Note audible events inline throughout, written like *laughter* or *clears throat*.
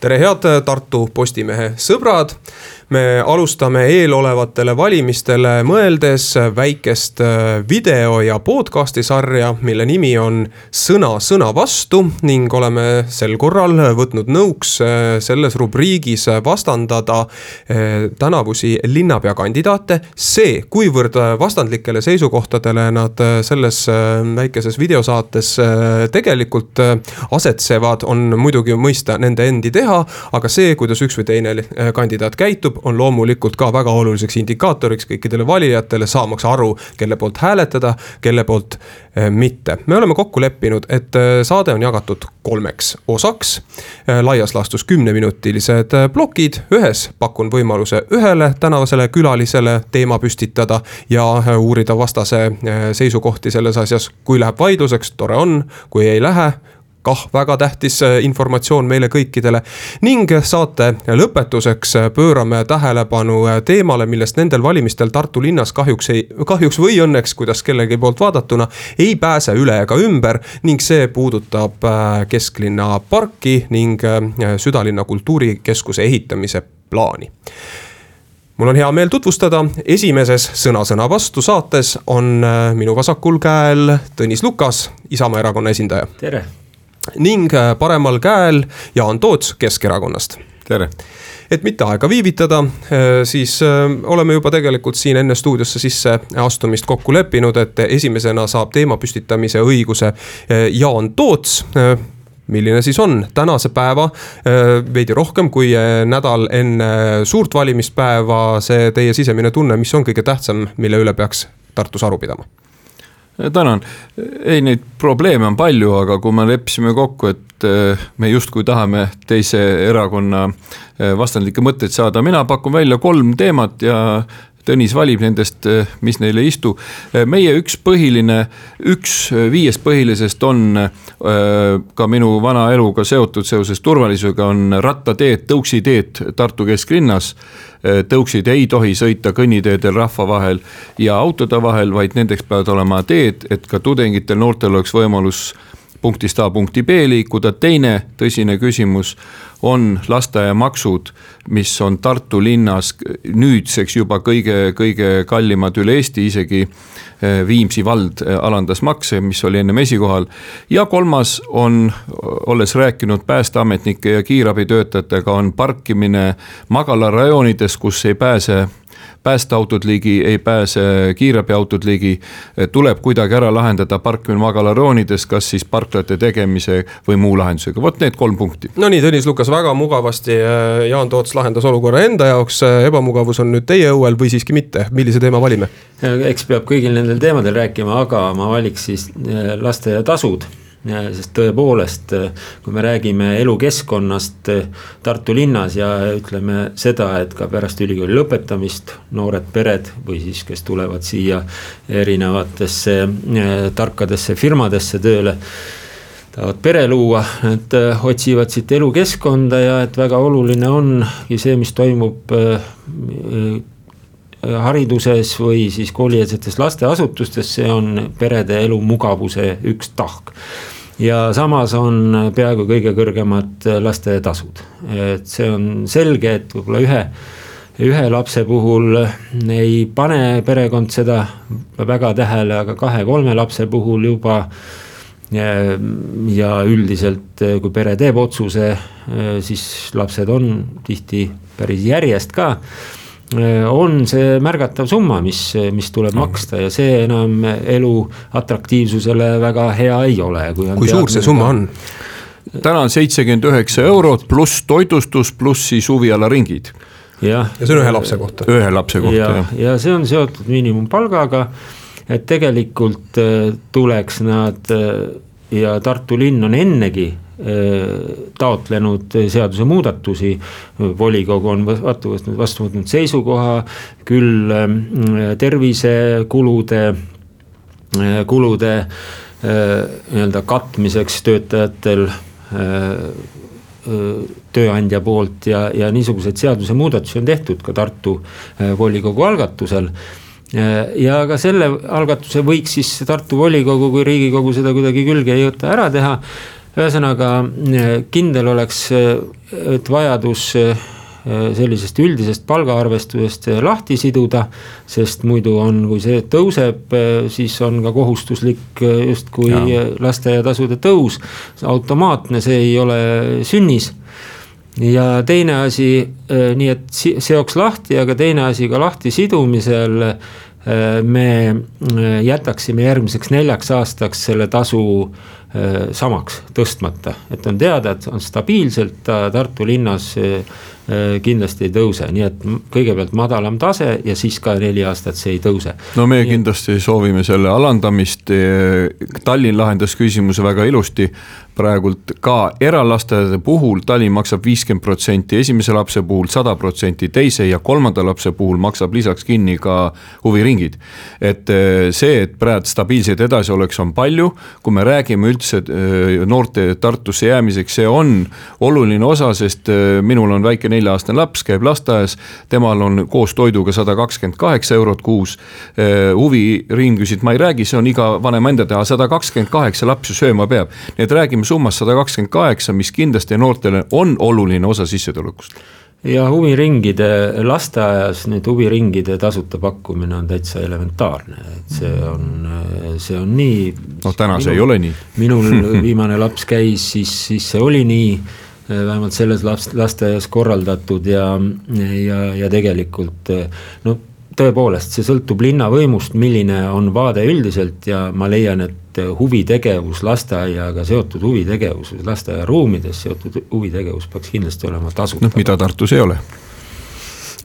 tere, head Tartu Postimehe sõbrad me alustame eelolevatele valimistele mõeldes väikest äh, video ja podcast'i sarja, mille nimi on Sõna sõna vastu ning oleme sel korral võtnud nõuks äh, selles rubriigis vastandada äh, tänavusi linnapea kandidaate. see, kuivõrd vastandlikele seisukohtadele nad selles väikeses videosaates tegelikult asetsevad, on muidugi mõista nende endi teha, aga see, kuidas üks või teine kandidaat käitub, on loomulikult ka väga oluliseks indikaatoriks kõikidele valijatele, saamaks aru, kelle poolt hääletada, kelle poolt eh, mitte. me oleme kokku leppinud, et eh, saade on jagatud kolmeks osaks. Eh, laias laastus kümneminutilised plokid, ühes pakun võimaluse ühele tänavasele külalisele teema püstitada ja uurida vastase seisukohti selles asjas. kui läheb vaidluseks, tore on, kui ei lähe kah väga tähtis äh, informatsioon meile kõikidele. ning saate lõpetuseks äh, pöörame tähelepanu äh, teemale, millest nendel valimistel Tartu linnas kahjuks ei, kahjuks või õnneks, kuidas kellegi poolt vaadatuna, ei pääse üle ega ümber. ning see puudutab kesklinna parki ning südalinna kultuurikeskuse ehitamise plaani mul on hea meel tutvustada, esimeses Sõna sõna vastu saates on minu vasakul käel Tõnis Lukas, Isamaa erakonna esindaja. tere ning äh, paremal käel Jaan Toots Keskerakonnast. tere et mitte aega viivitada, äh, siis äh, oleme juba tegelikult siin enne stuudiosse sisse astumist kokku leppinud, et esimesena saab teema püstitamise õiguse Jaan Toots milline siis on tänase päeva veidi rohkem kui nädal enne suurt valimispäeva see teie sisemine tunne, mis on kõige tähtsam, mille üle peaks Tartus aru pidama? Tänan, ei neid probleeme on palju, aga kui me leppisime kokku, et eh, me justkui tahame teise erakonna eh, vastandlikke mõtteid saada, mina pakun välja kolm teemat ja Tõnis valib nendest, eh, mis neile ei istu. meie üks põhiline, üks viiest põhilisest on ka minu vana eluga seotud seoses turvalisusega, on rattateed, tõuksiteed Tartu kesklinnas tõuksid ei tohi sõita kõnniteedel rahva vahel ja autode vahel, vaid nendeks peavad olema teed, et ka tudengitel, noortel oleks võimalus punktist A punkti B liikuda, teine tõsine küsimus on lasteaiamaksud, mis on Tartu linnas nüüdseks juba kõige, kõige kallimad üle Eesti, isegi eh, Viimsi vald eh, alandas makse, mis oli ennem esikohal. ja kolmas on, olles rääkinud päästeametnike ja kiirabitöötajatega, on parkimine magalarajoonides, kus ei pääse päästeautod ligi, ei pääse kiirabiautod ligi. tuleb kuidagi ära lahendada parkimine magalaroonides, kas siis parklate tegemise või muu lahendusega, vot need kolm punkti. no nii, Tõnis Lukas väga mugavasti, äh, Jaan Toots lahendas olukorra enda jaoks, äh, ebamugavus on nüüd teie õuel või siiski mitte, millise teema valime? eks peab kõigil nendel teemadel rääkima, aga ma valiks siis lasteaiatasud sest tõepoolest, kui me räägime elukeskkonnast Tartu linnas ja ütleme seda, et ka pärast ülikooli lõpetamist noored pered või siis, kes tulevad siia erinevatesse eh, tarkadesse firmadesse tööle tahavad pere luua, et eh, otsivad siit elukeskkonda ja et väga oluline ongi see, mis toimub eh, hariduses või siis koolieelsetes lasteasutustes, see on perede elu mugavuse üks tahk ja samas on peaaegu kõige kõrgemad lastetasud, et see on selge, et võib-olla ühe ühe lapse puhul ei pane perekond seda väga tähele, aga kahe-kolme lapse puhul juba. ja üldiselt, kui pere teeb otsuse, siis lapsed on tihti päris järjest ka on see märgatav summa, mis, mis tuleb no. maksta ja see enam elu atraktiivsusele väga hea ei ole. kui, kui suur see summa on? täna on seitsekümmend üheksa eurot pluss toitlustus, pluss siis huvialaringid. ja, ja see on ühe lapse kohta. ühe lapse kohta ja, jah. ja see on seotud miinimumpalgaga, et tegelikult äh, tuleks nad äh, ja Tartu linn on ennegi taotlenud seadusemuudatusi. volikogu on vastu võtnud, vastu võtnud seisukoha küll ähm, tervisekulude, äh, kulude äh, nii-öelda katmiseks töötajatel äh, tööandja poolt ja, ja niisuguseid seadusemuudatusi on tehtud ka Tartu volikogu algatusel ja ka selle algatuse võiks siis Tartu volikogu, kui riigikogu seda kuidagi külge ei võta, ära teha ühesõnaga kindel oleks, et vajadus sellisest üldisest palgaarvestusest lahti siduda. sest muidu on, kui see tõuseb, siis on ka kohustuslik justkui lasteaiatasude tõus. automaatne, see ei ole sünnis ja teine asi, nii et seoks lahti, aga teine asi ka lahti sidumisel me jätaksime järgmiseks neljaks aastaks selle tasu samaks tõstmata, et on teada, et on stabiilselt Tartu linnas Äh, kindlasti ei tõuse, nii et kõigepealt madalam tase ja siis ka neli aastat see ei tõuse. no me nii kindlasti et... soovime selle alandamist. Tallinn lahendas küsimuse väga ilusti praegult ka eralasteaedade puhul Tallinn maksab viiskümmend protsenti esimese lapse puhul, sada protsenti teise ja kolmanda lapse puhul maksab lisaks kinni ka huviringid. et eh, see, et praegu stabiilseid edasioleks on palju, kui me räägime üldse noorte Tartusse jäämiseks, see on oluline osa, sest minul on väike nelja-aastane laps, käib lasteaias. temal on koos toiduga sada kakskümmend kaheksa eurot kuus. huviringisid ma ei räägi, see on iga vanema enda teha, sada kakskümmend kaheksa laps ju sööma peab, nii et räägime summas sada kakskümmend kaheksa, mis kindlasti noortele on oluline osa sissetulekust ja huviringide, lasteaias nüüd huviringide tasuta pakkumine on täitsa elementaarne, et see on, see on nii. noh, täna see ei ole nii. minul *laughs* viimane laps käis, siis, siis see oli nii, vähemalt selles laps, lasteaias korraldatud ja, ja, ja tegelikult no tõepoolest, see sõltub linnavõimust, milline on vaade üldiselt ja ma leian, et huvitegevus, lasteaiaga seotud huvitegevus, lasteaiaruumides seotud huvitegevus peaks kindlasti olema tasuta. noh, mida Tartus ei ole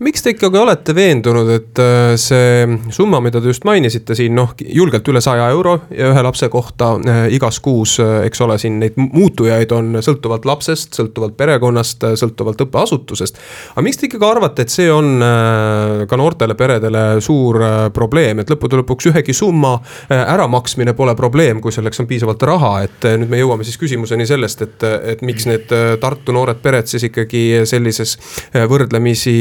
miks te ikkagi olete veendunud, et äh, see summa, mida te just mainisite siin, noh, julgelt üle saja euro ühe lapse kohta äh, igas kuus, äh, eks ole, siin neid muutujaid on sõltuvalt lapsest, sõltuvalt perekonnast, sõltuvalt õppeasutusest. aga miks te ikkagi arvate, et see on ka noortele peredele suur probleem, et lõppude lõpuks ühegi summa äramaksmine pole probleem, kui selleks on piisavalt raha, et nüüd me jõuame siis küsimuseni sellest, et, et miks need Tartu noored pered siis ikkagi sellises võrdlemisi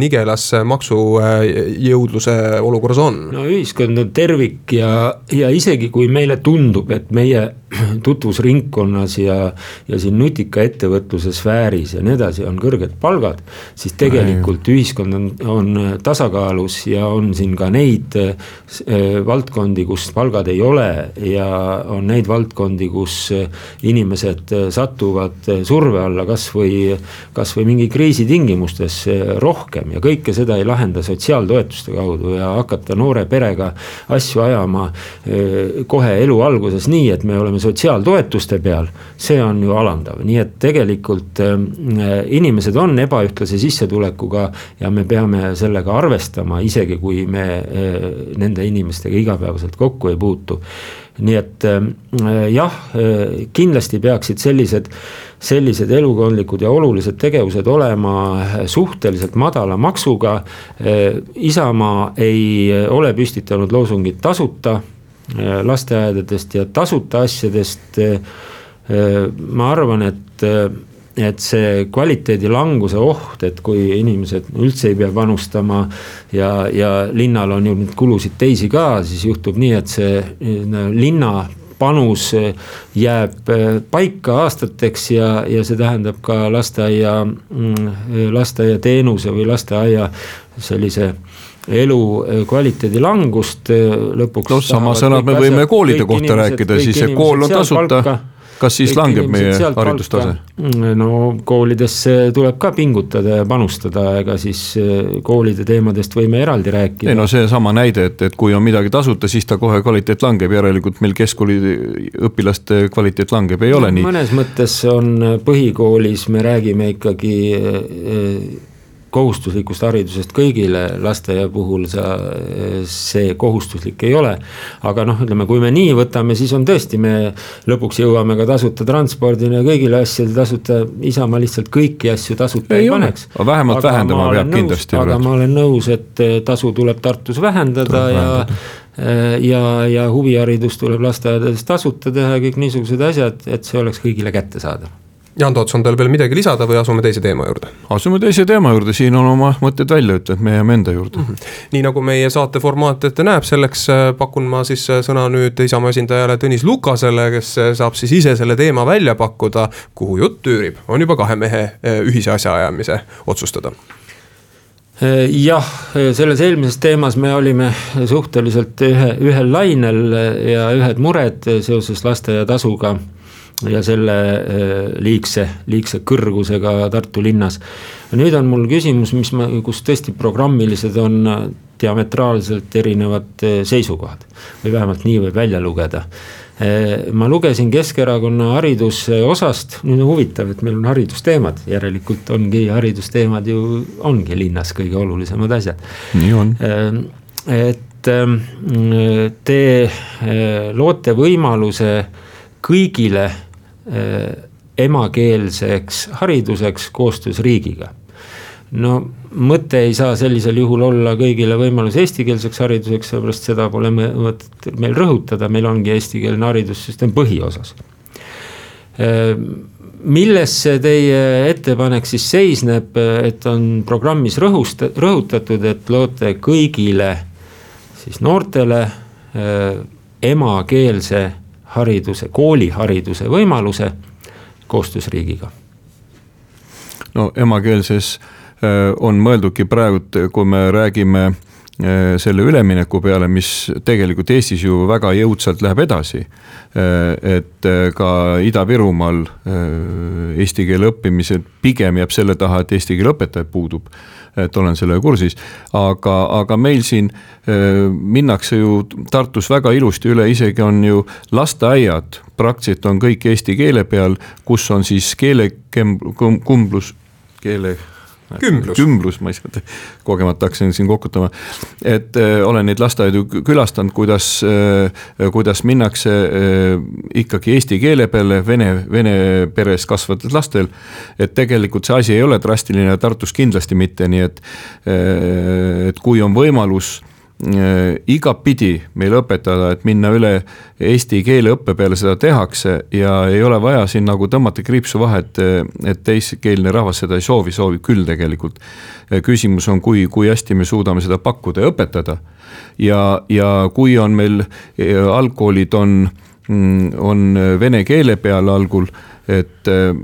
nigelas maksujõudluse olukorras on? no ühiskond on tervik ja, ja isegi kui meile tundub, et meie *clears throat* tutvusringkonnas ja, ja siin nutika ettevõtluse sfääris ja nii edasi on kõrged palgad, siis tegelikult Ai. ühiskond on, on tasakaalus ja on siin ka neid äh, valdkondi, kus palgad ei ole ja on neid valdkondi, kus inimesed satuvad surve alla kasvõi, kasvõi mingi kriisi tingimustes rohkem rohkem ja kõike seda ei lahenda sotsiaaltoetuste kaudu ja hakata noore perega asju ajama eh, kohe elu alguses nii, et me oleme sotsiaaltoetuste peal, see on ju alandav, nii et tegelikult eh, inimesed on ebaühtlase sissetulekuga ja me peame sellega arvestama, isegi kui me eh, nende inimestega igapäevaselt kokku ei puutu nii et jah, kindlasti peaksid sellised sellised elukondlikud ja olulised tegevused olema suhteliselt madala maksuga. Isamaa ei ole püstitanud loosungit tasuta lasteaedadest ja tasuta asjadest. ma arvan, et et see kvaliteedi languse oht, et kui inimesed üldse ei pea panustama ja, ja linnal on ju neid kulusid teisi ka, siis juhtub nii, et see linna panus eh, jääb eh, paika aastateks ja, ja see tähendab ka lasteaia, mm, eh, lasteaiateenuse või lasteaia sellise elu kvaliteedi langust lõpuks. noh, sama sõna me võime koolide kohta rääkida, siis kool on tasuta kas siis langeb meie haridustase? no koolidesse tuleb ka pingutada ja panustada, ega siis eh, koolide teemadest võime eraldi rääkida. ei no seesama näide, et, et kui on midagi tasuta, siis ta kohe kvaliteet langeb, järelikult meil keskkooli õpilaste kvaliteet langeb, ei ole no, nii. mõnes mõttes on põhikoolis, me räägime ikkagi äh, kohustuslikust haridusest kõigile, lasteaia puhul sa, see kohustuslik ei ole. aga noh, ütleme, kui me nii võtame, siis on tõesti, me lõpuks jõuame ka tasuta transpordini ja kõigile asjadele tasuta, Isamaa lihtsalt kõiki asju tasuta ei, ei paneks. vähemalt aga vähendama peab kindlasti. aga ma olen nõus, et tasu tuleb Tartus vähendada tuleb ja vähendada ja, ja huviharidus tuleb lasteaedades tasuta teha ja kõik niisugused asjad, et see oleks kõigile kättesaadav Jaan Toots, on teil veel midagi lisada või asume teise teema juurde? asume teise teema juurde, siin on oma mõtted välja ütlenud, me jääme enda juurde mm. -hmm. nii nagu meie saate formaat ette näeb, selleks äh, pakun ma siis äh, sõna nüüd Isamaa esindajale Tõnis Lukasele, kes äh, saab siis ise selle teema välja pakkuda. kuhu jutt tüürib, on juba kahe mehe ühise asjaajamise otsustada jah, selles eelmises teemas me olime suhteliselt ühe, ühel lainel ja ühed mured seoses lasteaiatasuga ja selle äh, liigse, liigse kõrgusega Tartu linnas. nüüd on mul küsimus, mis ma, kus tõesti programmilised on diametraalselt erinevad äh, seisukohad või vähemalt nii võib välja lugeda ma lugesin Keskerakonna hariduse osast, nüüd on huvitav, et meil on haridusteemad, järelikult ongi haridusteemad ju, ongi linnas kõige olulisemad asjad. nii on. et te loote võimaluse kõigile emakeelseks hariduseks koostöös riigiga. no mõte ei saa sellisel juhul olla kõigile võimalus eestikeelseks hariduseks, seepärast seda pole mõtet meil rõhutada, meil ongi eestikeelne haridussüsteem põhiosas. Äh, milles see teie ettepanek siis seisneb, et on programmis rõhust-, rõhutatud, et loote kõigile siis noortele äh, emakeelse hariduse, koolihariduse võimaluse koostöös riigiga. no emakeelses äh, on mõeldudki praegu, kui me räägime äh, selle ülemineku peale, mis tegelikult Eestis ju väga jõudsalt läheb edasi. Äh, et ka Ida-Virumaal eesti keele õppimisel pigem jääb selle taha, et eesti keele õpetajaid puudub et olen sellega kursis. aga, aga meil siin minnakse ju Tartus väga ilusti üle, isegi on ju lasteaiad praktiliselt on kõik eesti keele peal, kus on siis keelekumblus, keele kümblus, kümblus, ma ise kogemata hakkasin siin kokutama. et äh, olen neid lasteaedu külastanud, kuidas äh,, kuidas minnakse äh, ikkagi eesti keele peale vene, vene peres kasvavatel lastel. et tegelikult see asi ei ole drastiline, Tartus kindlasti mitte, nii et et kui on võimalus Äh, igatpidi meil õpetada, et minna üle eesti keele õppe peale, seda tehakse ja ei ole vaja siin nagu tõmmata kriipsu vahet, et teiskeelne rahvas seda ei soovi, soovib küll tegelikult. Äh, küsimus on, kui, kui hästi me suudame seda pakkuda ja õpetada. ja, ja kui on meil äh, algkoolid on, on vene keele peal algul et äh,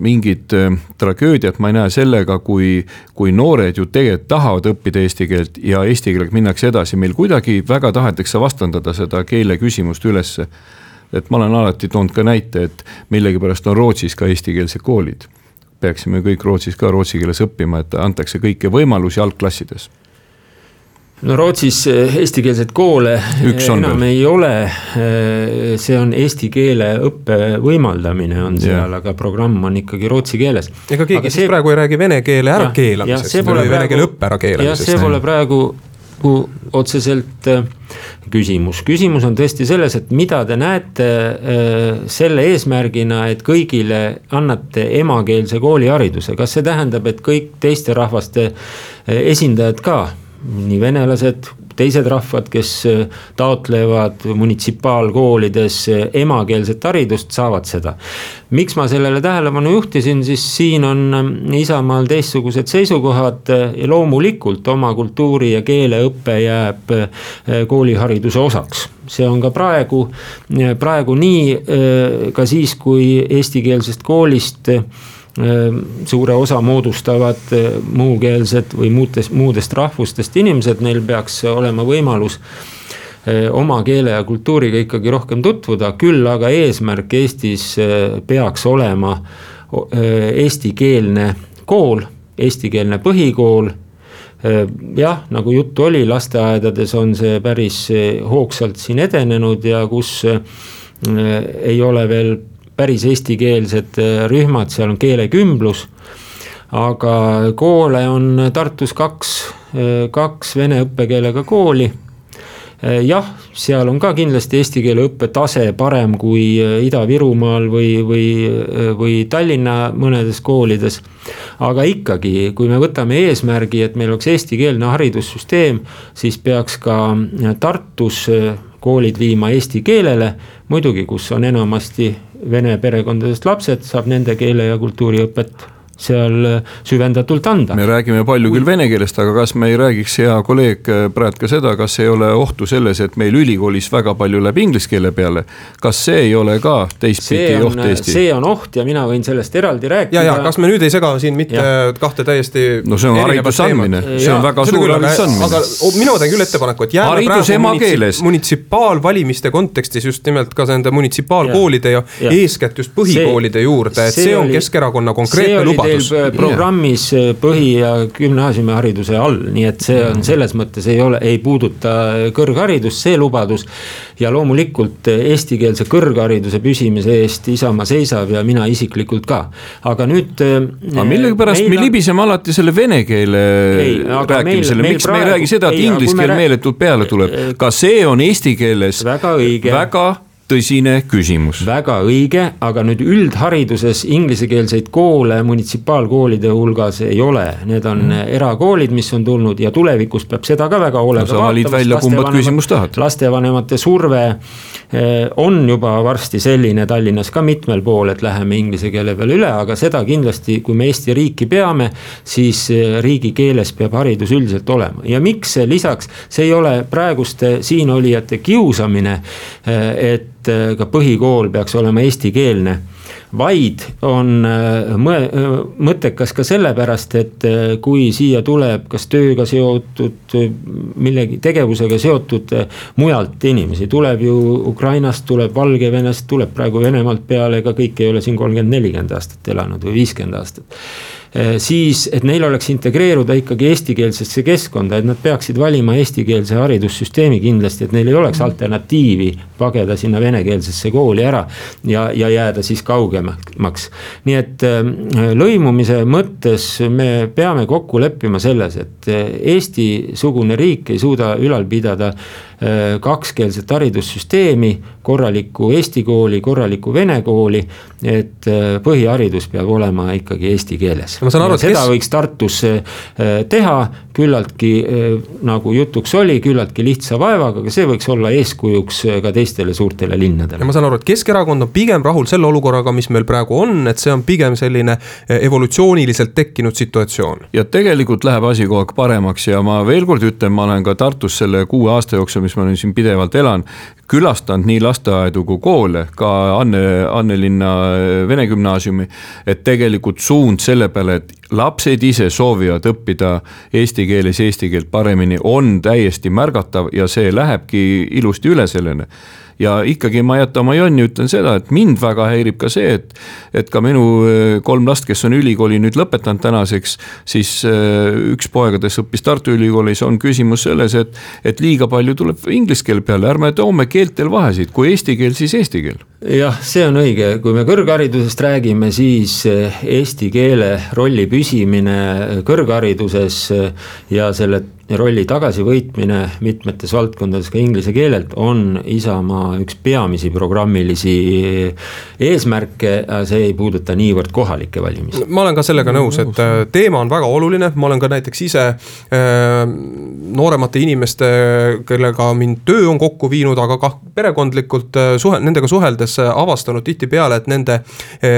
mingit äh, tragöödiat ma ei näe sellega, kui, kui noored ju tegelikult tahavad õppida eesti keelt ja eesti keelega minnakse edasi, meil kuidagi väga tahetakse vastandada seda keele küsimust ülesse. et ma olen alati toonud ka näite, et millegipärast on Rootsis ka eestikeelsed koolid. peaksime kõik Rootsis ka rootsi keeles õppima, et antakse kõiki võimalusi algklassides no Rootsis eh, eestikeelseid koole Üks enam veel. ei ole. Eh, see on eesti keele õppe võimaldamine on seal yeah., aga programm on ikkagi rootsi keeles. ega keegi aga siis see... praegu ei räägi vene keele ärakeelamisest või praegu... vene keele õppe ärakeelamisest. see pole praegu otseselt eh, küsimus, küsimus on tõesti selles, et mida te näete selle eesmärgina, et kõigile annate emakeelse koolihariduse, kas see tähendab, et kõik teiste rahvaste esindajad ka nii venelased, teised rahvad, kes äh, taotlevad munitsipaalkoolides äh, emakeelset haridust, saavad seda. miks ma sellele tähelepanu juhtisin, siis siin on ähm, Isamaal teistsugused seisukohad äh, ja loomulikult oma kultuuri ja keeleõpe jääb koolihariduse osaks see on ka praegu, praegu nii, ka siis, kui eestikeelsest koolist Ehm, suure osa moodustavad eh, muukeelsed või muudest, muudest rahvustest inimesed, neil peaks olema võimalus eh, oma keele ja kultuuriga ikkagi rohkem tutvuda, küll aga eesmärk Eestis peaks olema eestikeelne kool, eestikeelne põhikool. jah, nagu juttu oli, lasteaedades on see päris hoogsalt siin edenenud ja kus ei ole veel päris eestikeelsed äh, rühmad, seal on keelekümblus. aga koole on Tartus kaks, äh, kaks vene õppekeelega kooli äh, jah, seal on ka kindlasti eesti keele õppe tase parem kui Ida-Virumaal või, või, või Tallinna mõnedes koolides. aga ikkagi, kui me võtame eesmärgi, et meil oleks eestikeelne haridussüsteem, siis peaks ka Tartus koolid viima eesti keelele. muidugi, kus on enamasti vene perekondadest lapsed, saab nende keele ja kultuuriõpet seal äh, süvendatult anda. me räägime palju küll vene keelest, aga kas me ei räägiks, hea kolleeg äh, Praet, ka seda, kas ei ole ohtu selles, et meil ülikoolis väga palju läheb inglise keele peale. kas see ei ole ka teistpidi oht Eesti? see on oht ja mina võin sellest eraldi rääkida. ja, ja kas me nüüd ei sega siin mitte ja. kahte täiesti. no see on hariduse andmine, see on väga suur hariduse andmine. aga mina teen küll ettepaneku, et jääme praegu munitsip, munitsipaalvalimiste kontekstis just nimelt ka nende munitsipaalkoolide ja, ja eeskätt just põhikoolide see, juurde, et see, see on oli, Keskerakonna konkreetne lubadus teil programmis yeah. põhi- ja gümnaasiumihariduse all, nii et see on selles mõttes ei ole, ei puuduta kõrgharidust, see lubadus. ja loomulikult eestikeelse kõrghariduse püsimise eest Isamaa seisab ja mina isiklikult ka, aga nüüd. aga millegipärast me libiseme alati selle vene keele ei, rääkimisele, miks praegu, me ei räägi seda, et inglise keel meeletult peale tuleb, ka see on eesti keeles väga õige. väga tõsine küsimus. väga õige, aga nüüd üldhariduses inglisekeelseid koole munitsipaalkoolide hulgas ei ole, need on mm. erakoolid, mis on tulnud ja tulevikus peab seda ka väga hoolega no, sa valid välja, kumba küsimust tahad. lastevanemate surve on juba varsti selline Tallinnas ka mitmel pool, et läheme inglise keele peale üle, aga seda kindlasti, kui me Eesti riiki peame, siis eh, riigikeeles peab haridus üldiselt olema. Ja miks lisaks, see ei ole praeguste siinolijate kiusamine, eh, et äh, ka põhikool peaks olema eestikeelne vaid on äh, mõe-, äh, mõttekas ka sellepärast, et kui siia tuleb kas tööga seotud, millegi tegevusega seotud mujalt inimesi, tuleb ju Ukrainast, tuleb Valgevenest, tuleb praegu Venemaalt peale, ega kõik ei ole siin kolmkümmend, nelikümmend aastat elanud või viiskümmend aastat. Äh, siis, et neil oleks integreeruda ikkagi eestikeelsesse keskkonda, et nad peaksid valima eestikeelse haridussüsteemi kindlasti, et neil ei oleks alternatiivi pageda sinna venekeelsesse kooli ära ja, ja jääda siis kaugemaks. nii et äh, lõimumise mõttes me peame kokku leppima selles, et äh, Eesti-sugune riik ei suuda ülal pidada Äh, kakskeelset haridussüsteemi, korralikku eesti kooli, korralikku vene kooli. et äh, põhiharidus peab olema ikkagi eesti keeles. Seda kes... võiks Tartus äh, teha küllaltki nagu jutuks oli, küllaltki lihtsa vaevaga, aga see võiks olla eeskujuks ka teistele suurtele linnadele. ja ma saan aru, et Keskerakond on pigem rahul selle olukorraga, mis meil praegu on, et see on pigem selline evolutsiooniliselt tekkinud situatsioon. ja tegelikult läheb asi kogu aeg paremaks ja ma veel kord ütlen, ma olen ka Tartus selle kuue aasta jooksul, mis mis ma nüüd siin pidevalt elan, külastanud nii lasteaedu kui koole, ka Anne, Annelinna Vene Gümnaasiumi. et tegelikult suund selle peale, et lapsed ise soovivad õppida eesti keeles eesti keelt paremini, on täiesti märgatav ja see lähebki ilusti üle sellele ja ikkagi ma ei jäta oma jonni, ütlen seda, et mind väga häirib ka see, et. et ka minu äh, kolm last, kes on ülikooli nüüd lõpetanud tänaseks, siis äh, üks poegadest õppis Tartu Ülikoolis, on küsimus selles, et. et liiga palju tuleb inglise keel peale, ärme toome keeltel vahesid, kui eesti keel, siis eesti keel. jah, see on õige, kui me kõrgharidusest räägime, siis äh, eesti keele rolli püsimine kõrghariduses ja selle rolli tagasivõitmine mitmetes valdkondades ka inglise keelelt on Isamaa üks peamisi programmilisi eesmärke, see ei puuduta niivõrd kohalikke valimisi. ma olen ka sellega nõus, et äh, teema on väga oluline, ma olen ka näiteks ise äh, nooremate inimeste, kellega mind töö on kokku viinud, aga ka perekondlikult äh, suhe, nendega suheldes avastanud tihtipeale, et nende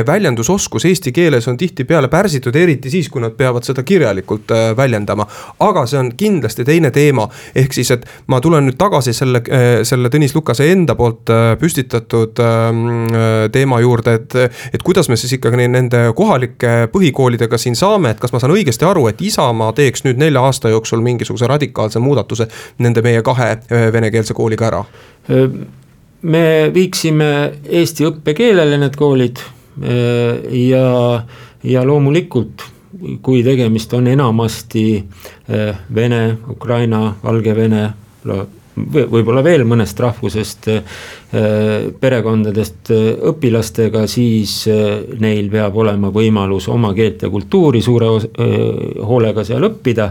väljendusoskus eesti keeles on tihtipeale pärsitud, eriti siis, kui nad peavad seda kirjalikult väljendama. aga see on kindlasti kindlasti teine teema. ehk siis, et ma tulen nüüd tagasi selle, äh, selle Tõnis Lukase enda poolt äh, püstitatud ähm, äh, teema juurde, et. et kuidas me siis ikkagi nende kohalike põhikoolidega siin saame, et kas ma saan õigesti aru, et Isamaa teeks nüüd nelja aasta jooksul mingisuguse radikaalse muudatuse nende meie kahe venekeelse kooliga ära? me viiksime eesti õppekeelele need koolid ja, ja loomulikult kui tegemist on enamasti eh, Vene, Ukraina, Valgevene, võib-olla veel mõnest rahvusest eh, perekondadest eh, õpilastega, siis neil peab olema võimalus oma keelt ja kultuuri suure hoolega seal õppida.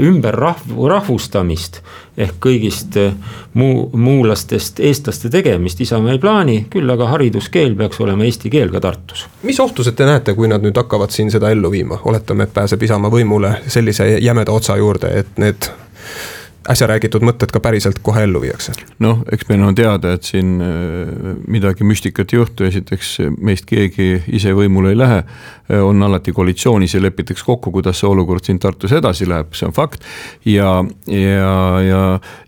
ümber rahv-, rahvustamist ehk kõigist muu, muulastest eestlaste tegemist Isamaa ei plaani, küll aga hariduskeel peaks olema eesti keel ka Tartus. mis ohtused te näete, kui nad nüüd hakkavad siin seda ellu viima, oletame, et pääseb Isamaa võimule sellise jämeda otsa juurde, et need äsja räägitud mõtted ka päriselt kohe ellu viiakse? noh, eks meil on teada, et siin äh, midagi müstikat ei juhtu, esiteks meist keegi ise võimule ei lähe. Äh, on alati koalitsioonis ja lepitakse kokku, kuidas see olukord siin Tartus edasi läheb, see on fakt. ja, ja, ja,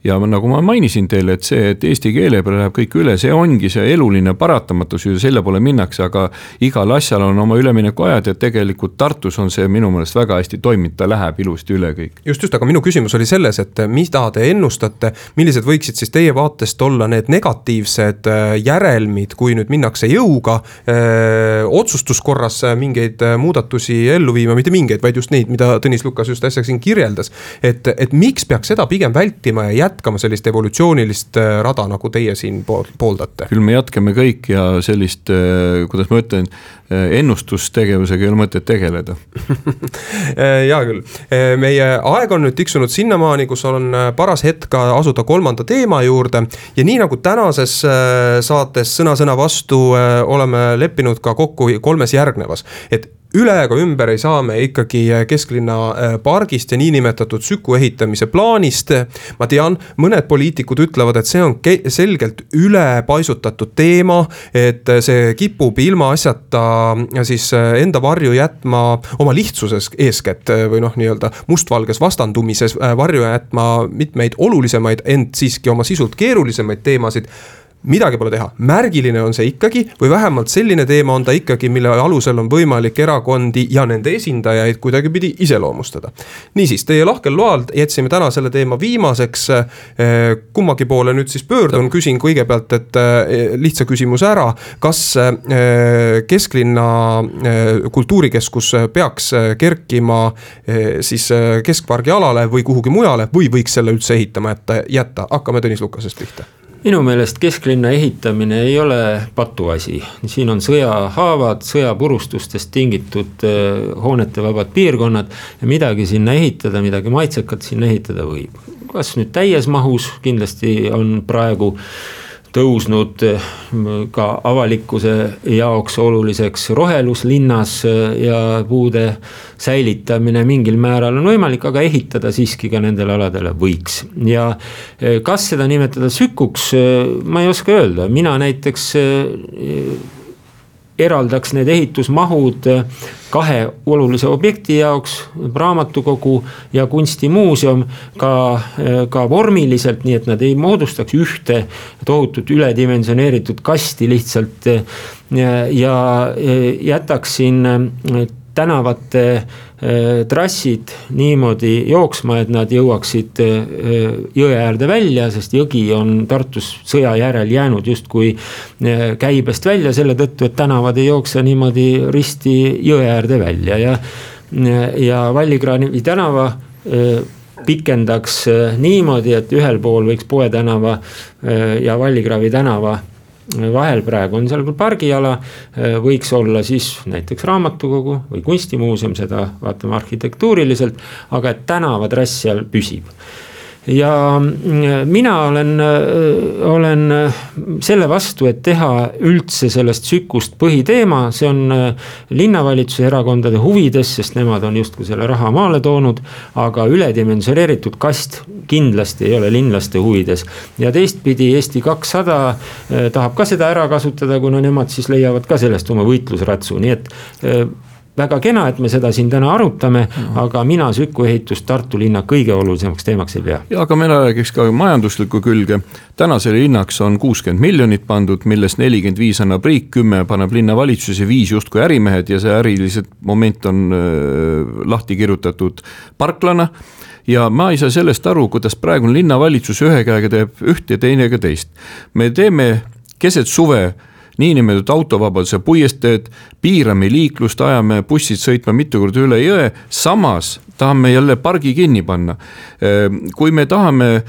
ja nagu ma mainisin teile, et see, et eesti keele peale läheb kõik üle, see ongi see eluline paratamatus ju selle poole minnakse, aga igal asjal on oma üleminekuajad ja tegelikult Tartus on see minu meelest väga hästi toiminud, ta läheb ilusti üle kõik. just, just, aga minu küsimus oli selles, et mida te ennustate, millised võiksid siis teie vaatest olla need negatiivsed äh, järelmid, kui nüüd minnakse jõuga öö, äh, otsustuskorras mingeid äh, muudatusi ellu viima, mitte mingeid, vaid just neid, mida Tõnis Lukas just äsja siin kirjeldas. et, et miks peaks seda pigem vältima ja jätkama sellist evolutsioonilist rada, nagu teie siin pooldate? küll me jätkame kõik ja sellist, kuidas ma ütlen, ennustustegevusega ei ole mõtet tegeleda *laughs* hea küll, meie aeg on nüüd tiksunud sinnamaani, kus on paras hetk asuda kolmanda teema juurde. ja nii nagu tänases äh, saates Sõna-sõna vastu äh, oleme leppinud ka kokku kolmes järgnevas, et üle ega ümber ei saa me ikkagi äh, kesklinna äh, pargist ja niinimetatud Süku ehitamise plaanist. ma tean, mõned poliitikud ütlevad, et see on selgelt ülepaisutatud teema, et see kipub ilmaasjata äh, siis enda varju jätma oma lihtsuses eeskätt või noh, nii-öelda mustvalges vastandumises varju jätma mitmeid olulisemaid, ent siiski oma sisult keerulisemaid teemasid midagi pole teha, märgiline on see ikkagi või vähemalt selline teema on ta ikkagi, mille alusel on võimalik erakondi ja nende esindajaid kuidagipidi iseloomustada. niisiis, teie lahkel loal jätsime täna selle teema viimaseks. Eh, kummagi poole nüüd siis pöördun, küsin kõigepealt, et eh, lihtsa küsimuse ära, kas eh, kesklinna kultuurikeskus peaks kerkima siis keskpargi alale või kuhugi mujale või võiks selle üldse ehitama jätta, jätta, hakkame Tõnis Lukasest pihta minu meelest kesklinna ehitamine ei ole patuasi, siin on sõjahaavad, sõjapurustustest tingitud äh, hoonetevabad piirkonnad ja midagi sinna ehitada, midagi maitsekat sinna ehitada võib. kas nüüd täies mahus, kindlasti on praegu tõusnud eh, ka avalikkuse jaoks oluliseks rohelus linnas eh, ja puude säilitamine mingil määral on võimalik, aga ehitada siiski ka nendele aladele võiks. ja eh, kas seda nimetada sükuks, ma ei oska öelda, mina näiteks eraldaks need ehitusmahud kahe olulise objekti jaoks, raamatukogu ja kunstimuuseum. ka, ka vormiliselt, nii et nad ei moodustaks ühte tohutut üledimensioneeritud kasti lihtsalt. ja, ja jätaksin tänavate Äh, trassid niimoodi jooksma, et nad jõuaksid äh, jõe äärde välja, sest jõgi on Tartus sõja järel jäänud justkui äh, käibest välja selle tõttu, et tänavad ei jookse niimoodi risti jõe äärde välja ja, ja Vallikraani tänava pikendaks niimoodi, et ühel pool võiks Poe tänava ja Vallikraavi tänava vahel praegu on seal küll pargiala, äh, võiks olla siis näiteks raamatukogu või kunstimuuseum, seda vaatame arhitektuuriliselt, aga et tänavatrass seal püsib ja mm, mina olen, äh, olen äh, selle vastu, et teha üldse sellest sükust põhiteema, see on äh, linnavalitsuse erakondade huvides, sest nemad on justkui selle raha maale toonud. aga üledimensioneeritud kast kindlasti ei ole linlaste huvides. ja teistpidi Eesti kakssada tahab ka seda ära kasutada, kuna nemad siis leiavad ka sellest oma võitlusratsu, nii et väga kena, et me seda siin täna arutame mm, -hmm. aga mina Süku ehitust Tartu linna kõige olulisemaks teemaks ei pea. ja aga meil räägiks ka majanduslikku külge. tänasele hinnaks on kuuskümmend miljonit pandud, millest nelikümmend viis annab riik, kümme paneb linnavalitsus ja viis justkui ärimehed ja see ärilised moment on äh, lahti kirjutatud parklana ja ma ei saa sellest aru, kuidas praegune linnavalitsus ühe käega teeb üht ja teine ka teist. me teeme keset suve niinimetatud autovabaduse puiesteed, piirame liiklust, ajame bussid sõitma mitu korda üle jõe, samas tahame jälle pargi kinni panna. Ehm, kui me tahame ehm,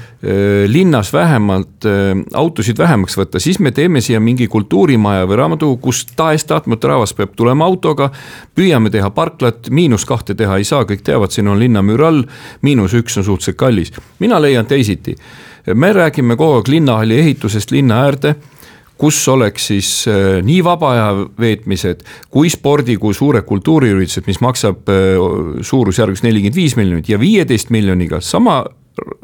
linnas vähemalt ehm, autosid vähemaks võtta, siis me teeme siia mingi kultuurimaja või raamatukogu, kus tahes-tahtmata rahvas peab tulema autoga. püüame teha parklat, miinus kahte teha ei saa, kõik teavad, siin on linnamüür all, miinus üks on suhteliselt kallis. mina leian teisiti me räägime kogu aeg linnahalli ehitusest linna äärde kus oleks siis äh, nii vaba aja veetmised kui spordi, kui suured kultuuriüritused, mis maksab äh, suurusjärgus nelikümmend viis miljonit ja viieteist miljoniga sama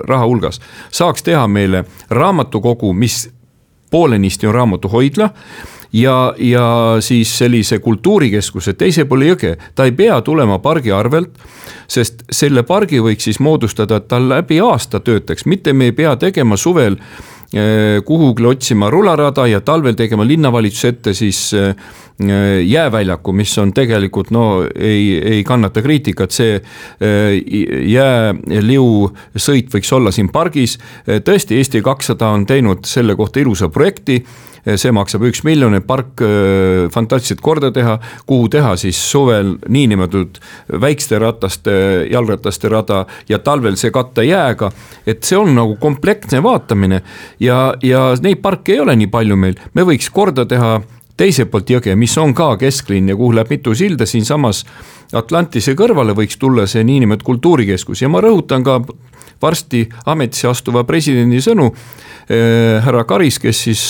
raha hulgas saaks teha meile raamatukogu, mis poolenisti on raamatuhoidla ja, ja siis sellise kultuurikeskuse teisel pool jõge, ta ei pea tulema pargi arvelt. sest selle pargi võiks siis moodustada, et ta läbi aasta töötaks, mitte me ei pea tegema suvel kuhugi otsima rularada ja talvel tegema linnavalitsuse ette siis eh, jääväljaku, mis on tegelikult no ei, ei kannata kriitikat, see eh, jääliu sõit võiks olla siin pargis. tõesti, Eesti kakssada on teinud selle kohta ilusa projekti see maksab üks miljon, et park eh, fantastiliselt korda teha, kuhu teha siis suvel niinimetatud väikeste rataste, jalgrataste rada ja talvel see katta jääga. et see on nagu kompleksne vaatamine ja, ja neid parke ei ole nii palju meil, me võiks korda teha teiselt poolt jõge, mis on ka kesklinn ja kuhu läheb mitu silda, siinsamas Atlantise kõrvale võiks tulla see niinimetatud kultuurikeskus. Ja ma rõhutan ka varsti ametisse astuva presidendi sõnu äh,, härra Karis, kes siis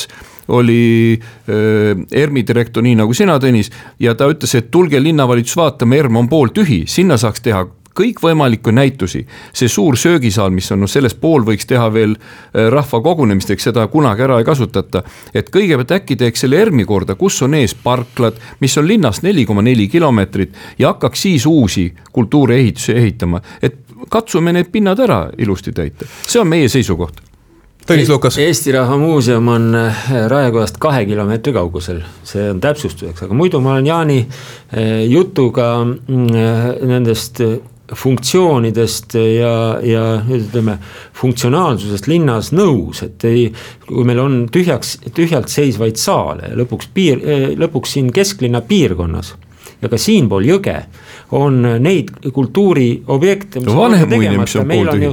oli ERMi direktor, nii nagu sina, Tõnis. ja ta ütles, et tulge linnavalitsus vaatama, ERM on pooltühi, sinna saaks teha kõikvõimalikke näitusi. see suur söögisaal, mis on, noh sellest pool võiks teha veel äh, rahva kogunemisteks, seda kunagi ära ei kasutata. et kõigepealt äkki teeks selle ERM-i korda, kus on ees parklad, mis on linnast neli koma neli kilomeetrit ja hakkaks siis uusi kultuuriehitusi ehitama, et katsume need pinnad ära ilusti täita, see on meie seisukoht Tõnis Lukas. Eesti Rahva Muuseum on äh, Raekojast kahe kilomeetri kaugusel, see on täpsustuseks, aga muidu ma olen Jaani äh, jutuga mm, äh, nendest funktsioonidest ja, ja ütleme, funktsionaalsusest linnas nõus, et ei, kui meil on tühjaks, tühjalt seisvaid saale ja lõpuks piir, lõpuks siin kesklinna piirkonnas ja ka siinpool jõge on neid kultuuriobjekte. mis on pooltühi.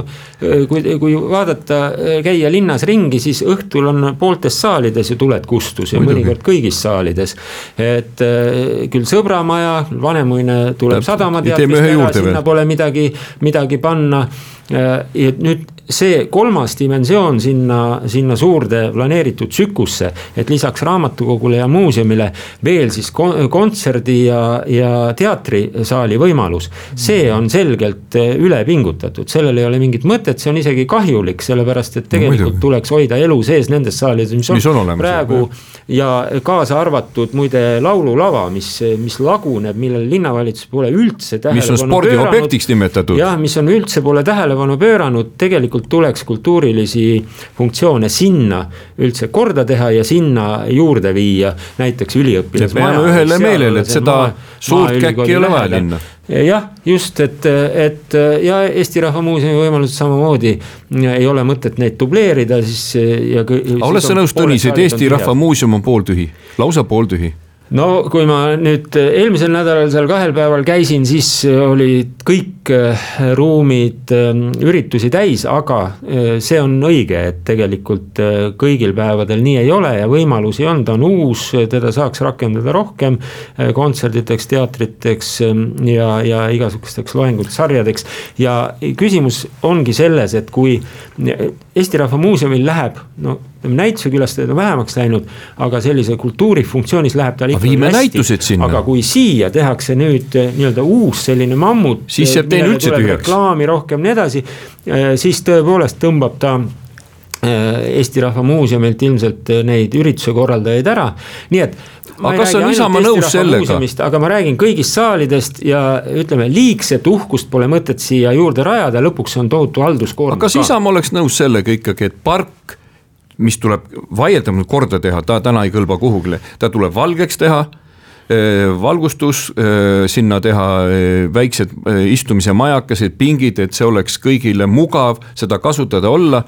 kui, kui vaadata, käia linnas ringi, siis õhtul on pooltes saalides ju tuled kustus ja Muidugi. mõnikord kõigis saalides. et äh, küll Sõbramaja, Vanemuine tuleb sadamateatrist ära, sinna pole midagi, midagi panna. Äh, ja nüüd see kolmas dimensioon sinna, sinna suurde planeeritud tsükkusse, et lisaks raamatukogule ja muuseumile veel siis kontserdi ja, ja teatrisaali võimalus. see on selgelt eh, üle pingutatud, sellel ei ole mingit mõtet, see on isegi kahjulik, sellepärast et tegelikult no, tuleks hoida elu sees nendes saalides, mis on, mis on olemas, praegu ja kaasa arvatud muide laululava, mis, mis laguneb, millele linnavalitsus pole üldse tähelepanu mis on spordiobjektiks nimetatud. jah, mis on üldse pole tähelepanu pööranud, tegelikult tegelikult tuleks kultuurilisi funktsioone sinna üldse korda teha ja sinna juurde viia, näiteks üliõpilasmaja. me jääme ühele meelele, et seda maa, suurt käkki ei ole vaja linna jah, just, et, et ja Eesti Rahva Muuseumi võimalused samamoodi ei ole mõtet neid dubleerida, siis ja. oled sa nõus, Tõnis, et Eesti Rahva Muuseum on pooltühi, lausa pooltühi? No kui ma nüüd eelmisel nädalal seal kahel päeval käisin, siis olid kõik äh, ruumid üritusi täis, aga see on õige, et tegelikult kõigil päevadel nii ei ole ja võimalusi on, ta on uus, teda saaks rakendada rohkem kontserditeks, teatriteks ähm, ja, ja igasugusteks loengutsarjadeks. ja küsimus ongi selles, et kui Eesti Rahva Muuseumil läheb, no ütleme näituse külastajaid on vähemaks läinud, aga sellise kultuurifunktsioonis läheb tal ikka viime näitused sinna. aga kui siia tehakse nüüd eh, nii-öelda uus selline mammut. siis jääb teine üldse tühjaks. reklaami rohkem, nii edasi, eh, siis tõepoolest tõmbab ta eh, Eesti Rahva Muuseumilt ilmselt neid ürituse korraldajaid ära, nii et aga kas on Isamaa nõus sellega? aga ma räägin kõigist saalidest ja ütleme, liigset uhkust pole mõtet siia juurde rajada, lõpuks on tohutu halduskoormus. aga kas Isamaa oleks nõus sellega ikkagi, et park mis tuleb vaieldamatult korda teha, ta täna ei kõlba kuhugile, ta tuleb valgeks teha eh, valgustus, eh, sinna teha eh, väiksed istumise majakesed, pingid, et see oleks kõigile mugav seda kasutada, olla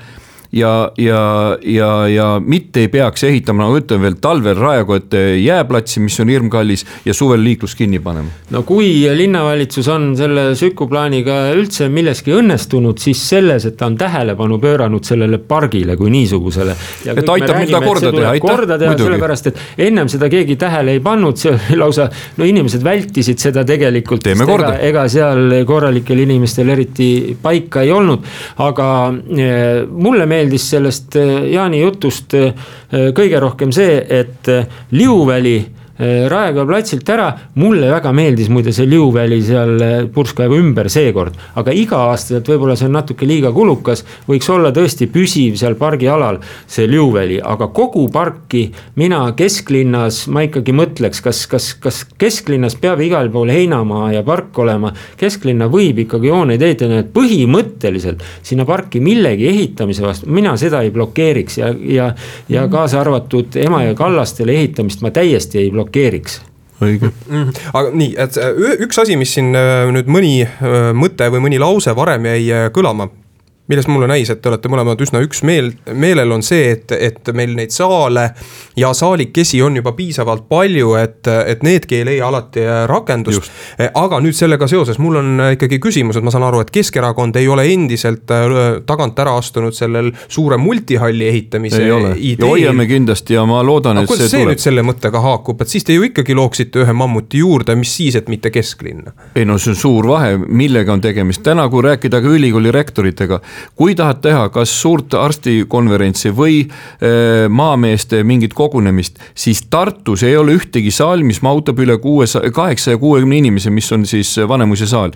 ja, ja, ja, ja mitte ei peaks ehitama, nagu ütlen veel talvel Raekoja jääplatsi, mis on hirmkallis ja suvel liiklus kinni panema. no kui linnavalitsus on selle Süku plaaniga üldse milleski õnnestunud, siis selles, et ta on tähelepanu pööranud sellele pargile kui niisugusele. et aitab mida korda teha, aitäh. korda teha, sellepärast et ennem seda keegi tähele ei pannud, see oli lausa, no inimesed vältisid seda tegelikult. korda. ega seal korralikel inimestel eriti paika ei olnud, aga eh, mulle meeldib meeldis sellest äh, Jaani jutust äh, kõige rohkem see, et Liuväli Raekoja platsilt ära, mulle väga meeldis muide see Liuväli seal purskkaevu ümber seekord. aga iga-aastaselt võib-olla see on natuke liiga kulukas, võiks olla tõesti püsiv seal pargialal see Liuväli, aga kogu parki mina kesklinnas, ma ikkagi mõtleks, kas, kas, kas kesklinnas peab igal pool heinamaa ja park olema. kesklinna võib ikkagi hooneid ehitada, et põhimõtteliselt sinna parki millegi ehitamise vastu, mina seda ei blokeeriks ja, ja, ja kaasa arvatud Emajõe kallastele ehitamist ma täiesti ei blokeeriks blokeeriks õige mm. -hmm. aga nii, et üks asi, mis siin äh, nüüd mõni äh, mõte või mõni lause varem jäi äh, kõlama millest mulle näis, et te olete mõlemad üsna üksmeel, meelel on see, et, et meil neid saale ja saalikesi on juba piisavalt palju, et, et needki ei leia alati rakendust. aga nüüd sellega seoses mul on ikkagi küsimus, et ma saan aru, et Keskerakond ei ole endiselt tagant ära astunud sellel suure multihalli ehitamise ideel. hoiame kindlasti ja ma loodan, et see tuleb. see nüüd selle mõttega haakub, et siis te ju ikkagi looksite ühe mammuti juurde, mis siis, et mitte kesklinna? ei no see on suur vahe, millega on tegemist, täna kui rääkida ka ülikooli rektoritega kui tahad teha kas suurt arstikonverentsi või äh, maameeste mingit kogunemist, siis Tartus ei ole ühtegi saali, mis mahutab üle kuuesaja, kaheksasaja kuuekümne inimese, mis on siis Vanemuise saal.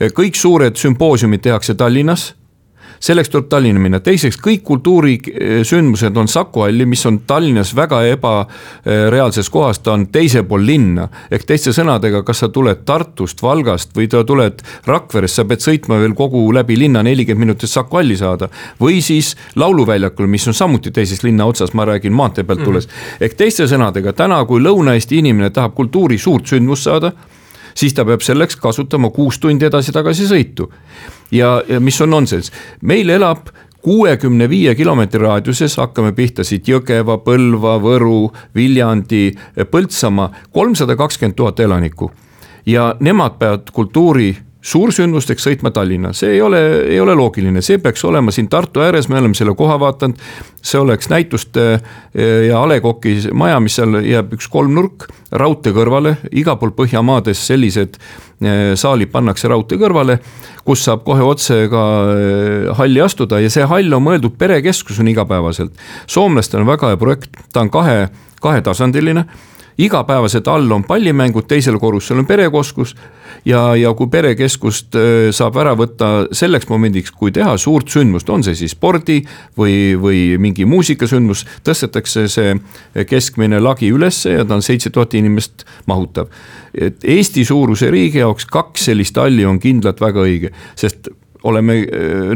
kõik suured sümpoosiumid tehakse Tallinnas selleks tuleb Tallinna minna, teiseks kõik kultuurisündmused on Saku halli, mis on Tallinnas väga ebareaalses kohas, ta on teisel pool linna. ehk teiste sõnadega, kas sa tuled Tartust, Valgast või sa tuled Rakverest, sa pead sõitma veel kogu läbi linna nelikümmend minutit Saku halli saada. või siis Lauluväljakul, mis on samuti teises linna otsas, ma räägin maantee pealt tulles mm. ehk teiste sõnadega täna, kui Lõuna-Eesti inimene tahab kultuuri suurt sündmust saada siis ta peab selleks kasutama kuus tundi edasi-tagasi sõitu. ja, ja mis on nonsenss, meil elab kuuekümne viie kilomeetri raadiuses, hakkame pihta siit Jõgeva, Põlva, Võru, Viljandi, Põltsamaa, kolmsada kakskümmend tuhat elanikku. ja nemad peavad kultuuri suursündmusteks sõitma Tallinna, see ei ole, ei ole loogiline, see peaks olema siin Tartu ääres, me oleme selle koha vaadanud. see oleks näituste eh, ja A Le Coq'i maja, mis seal jääb üks kolmnurk raudtee kõrvale, igal pool Põhjamaades sellised eh, saalid pannakse raudtee kõrvale. kus saab kohe otse ka eh, halli astuda ja see hall on mõeldud perekeskusena igapäevaselt. soomlastel on väga hea projekt, ta on kahe, kahetasandiline igapäevased all on pallimängud, teisel korrusel on perekeskus. ja, ja kui perekeskust saab ära võtta selleks momendiks, kui teha suurt sündmust, on see siis spordi või, või mingi muusikasündmus, tõstetakse see keskmine lagi ülesse ja ta on seitse tuhat inimest mahutav. et Eesti suuruse riigi jaoks kaks sellist halli on kindlalt väga õige, sest oleme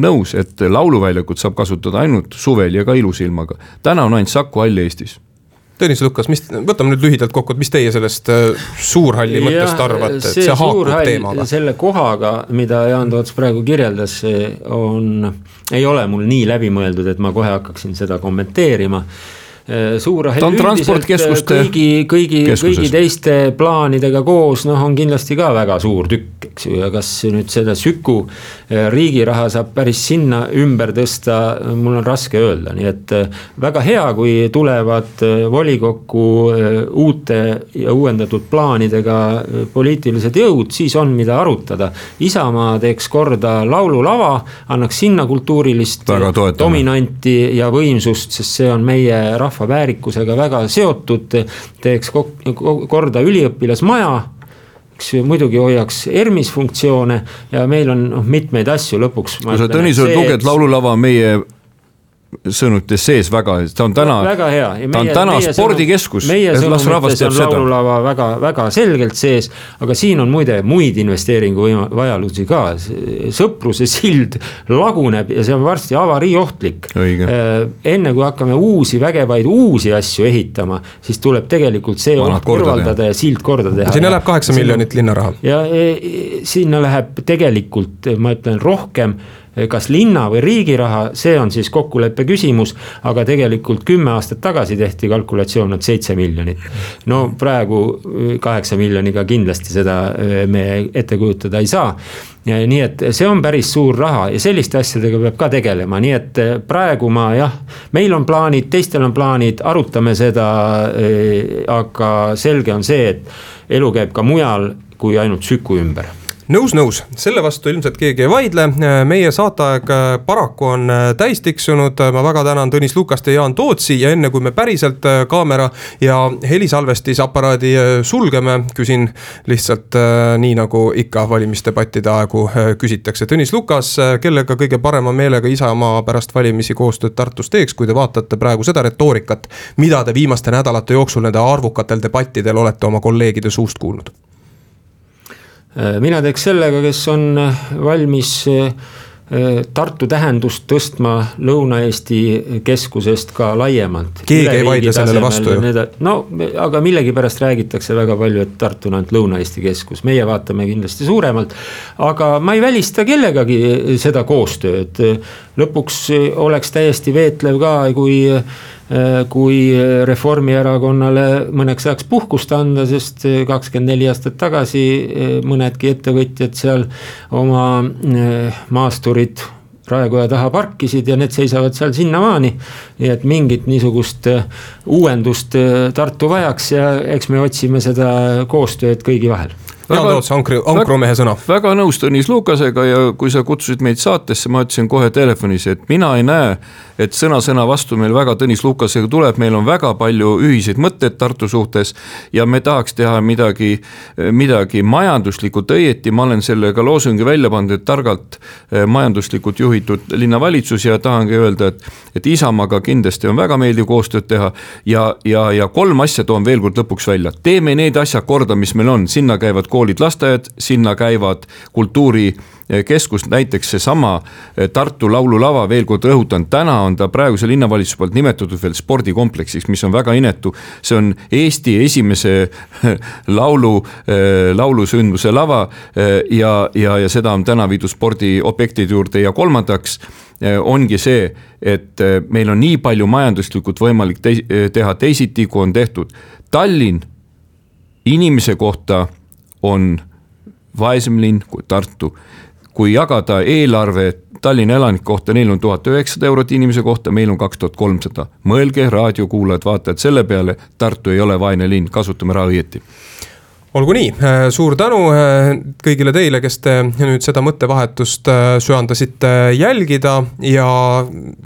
nõus, et lauluväljakut saab kasutada ainult suvel ja ka ilusilmaga. täna on ainult Saku hall Eestis Tõnis Lukas, mis, võtame nüüd lühidalt kokku, et mis teie sellest äh, suurhalli mõttest arvate, et see, haakub teemaga? selle kohaga, mida Jaan Toots praegu kirjeldas, on, ei ole mul nii läbimõeldud, et ma kohe hakkaksin seda kommenteerima suur ta on transpordikeskuste äh, kõigi, kõigi, kõigi teiste plaanidega koos noh, on kindlasti ka väga suur tükk, eks ju, ja kas nüüd seda Süku äh, riigi raha saab päris sinna ümber tõsta, mul on raske öelda, nii et väga hea, kui tulevad volikokku uute ja uuendatud plaanidega poliitilised jõud, siis on, mida arutada. Isamaa teeks korda laululava, annaks sinna kultuurilist dominanti ja võimsust, sest see on meie rahva rahva väärikusega väga seotud, teeks korda üliõpilasmaja eks muidugi hoiaks ERMis funktsioone ja meil on noh, mitmeid asju lõpuks. kui sa Tõnis luged laululava meie sõnumites sees väga, ta on täna, ta on täna spordikeskus. meie sõnumites on laululava väga, väga selgelt sees, aga siin on muide muid investeeringu vajalusi ka. sõpruse sild laguneb ja see on varsti avariohtlik. Äh, enne kui hakkame uusi vägevaid uusi asju ehitama, siis tuleb tegelikult see oht kõrvaldada ja sild korda teha. sinna läheb kaheksa miljonit linnaraha. ja e, e, sinna läheb tegelikult, ma ütlen rohkem kas linna või riigi raha, see on siis kokkuleppe küsimus. aga tegelikult kümme aastat tagasi tehti kalkulatsioon, et seitse miljonit. no praegu äh, kaheksa miljoniga kindlasti seda äh, me ette kujutada ei saa. nii et see on päris suur raha ja selliste asjadega peab ka tegelema, nii et praegu ma jah, meil on plaanid, teistel on plaanid, arutame seda. aga selge on see, et elu käib ka mujal kui ainult Süku ümber nõus, nõus, selle vastu ilmselt keegi ei vaidle, meie saateaeg äh, paraku on äh, täis tiksunud, ma väga tänan Tõnis Lukast ja Jaan Tootsi ja enne kui me päriselt äh, kaamera ja helisalvestisaparaadi sulgeme, küsin lihtsalt nii, nagu ikka valimisdebattide aegu küsitakse. Tõnis Lukas, kellega kõige parema meelega Isamaa pärast valimisi koostööd Tartus teeks, kui te vaatate praegu seda retoorikat, mida te viimaste nädalate jooksul nende arvukatel debattidel olete oma kolleegide suust kuulnud? Äh, mina teeks sellega, kes on äh, valmis äh, Tartu tähendust tõstma Lõuna-Eesti keskusest ka laiemalt. keegi ei vaidle sellele vastu ju. no aga millegipärast räägitakse väga palju, et Tartu on ainult Lõuna-Eesti keskus, meie vaatame kindlasti suuremalt. aga ma ei välista kellegagi seda koostööd, lõpuks oleks täiesti veetlev ka, kui kui Reformierakonnale mõneks ajaks puhkust anda, sest kakskümmend neli aastat tagasi äh, mõnedki ettevõtjad seal oma äh, maasturid raekoja taha parkisid ja need seisavad seal sinnamaani. nii et mingit niisugust uuendust Tartu vajaks ja eks me otsime seda koostööd kõigi vahel Jaan Toots, ankru, ankrumehe sõna. väga nõus Tõnis Lukasega ja kui sa kutsusid meid saatesse, ma ütlesin kohe telefonis, et mina ei näe, et sõna sõna vastu meil väga Tõnis Lukasega tuleb, meil on väga palju ühiseid mõtteid Tartu suhtes. ja me tahaks teha midagi, midagi majanduslikult õieti, ma olen sellega loosungi välja pannud, et targalt eh, majanduslikult juhitud linnavalitsus ja tahangi öelda, et. et Isamaaga kindlasti on väga meeldiv koostööd teha ja, ja, ja kolm asja toon veel kord lõpuks välja, teeme need asjad korda, mis meil on, sinna käivad koolid, lasteaiad, sinna käivad kultuurikeskus, näiteks seesama eh, Tartu laululava, veel kord rõhutan, täna on ta praeguse linnavalitsuse poolt nimetatud veel spordikompleksiks, mis on väga inetu. see on Eesti esimese *laughs* laulu, eh, laulusündmuse lava eh, ja, ja, ja seda on täna viidud spordiobjektide juurde ja kolmandaks ongi see, et meil on nii palju majanduslikult võimalik te teha teisiti, kui on tehtud. Tallinn inimese kohta on vaesem linn kui Tartu. kui jagada eelarve Tallinna elanike kohta, neil on tuhat üheksasada eurot inimese kohta, meil on kaks tuhat kolmsada. mõelge, raadiokuulajad-vaatajad selle peale, Tartu ei ole vaene linn, kasutame raha õieti olgu nii, äh, suur tänu äh, kõigile teile, kes te nüüd seda mõttevahetust äh, söandasite jälgida ja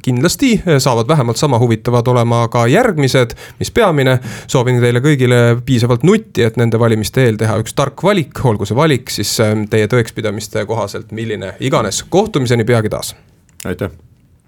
kindlasti saavad vähemalt sama huvitavad olema ka järgmised. mis peamine, soovin teile kõigile piisavalt nutti, et nende valimiste eel teha üks tark valik, olgu see valik siis teie tõekspidamiste kohaselt milline iganes. kohtumiseni peagi taas. aitäh